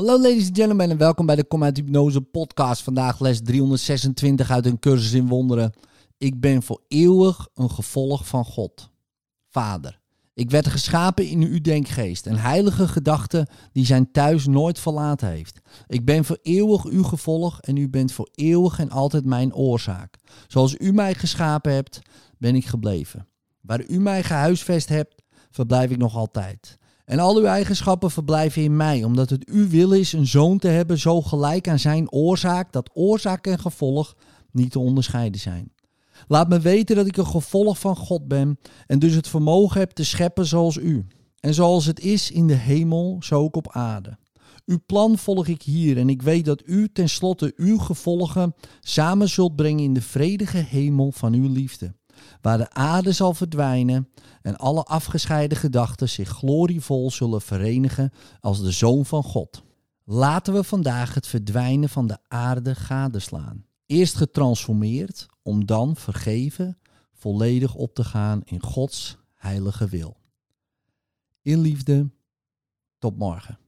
Hallo ladies and gentlemen en welkom bij de Kom uit Hypnose podcast. Vandaag les 326 uit een cursus in wonderen. Ik ben voor eeuwig een gevolg van God. Vader, ik werd geschapen in uw denkgeest, een heilige gedachte die zijn thuis nooit verlaten heeft. Ik ben voor eeuwig uw gevolg en u bent voor eeuwig en altijd mijn oorzaak. Zoals u mij geschapen hebt, ben ik gebleven. Waar u mij gehuisvest hebt, verblijf ik nog altijd. En al uw eigenschappen verblijven in mij, omdat het uw wil is een zoon te hebben zo gelijk aan zijn oorzaak, dat oorzaak en gevolg niet te onderscheiden zijn. Laat me weten dat ik een gevolg van God ben en dus het vermogen heb te scheppen zoals u. En zoals het is in de hemel, zo ook op aarde. Uw plan volg ik hier en ik weet dat u tenslotte uw gevolgen samen zult brengen in de vredige hemel van uw liefde, waar de aarde zal verdwijnen en alle afgescheiden gedachten zich glorievol zullen verenigen als de Zoon van God. Laten we vandaag het verdwijnen van de aarde gadeslaan. Eerst getransformeerd, om dan vergeven, volledig op te gaan in Gods heilige wil. In liefde, tot morgen.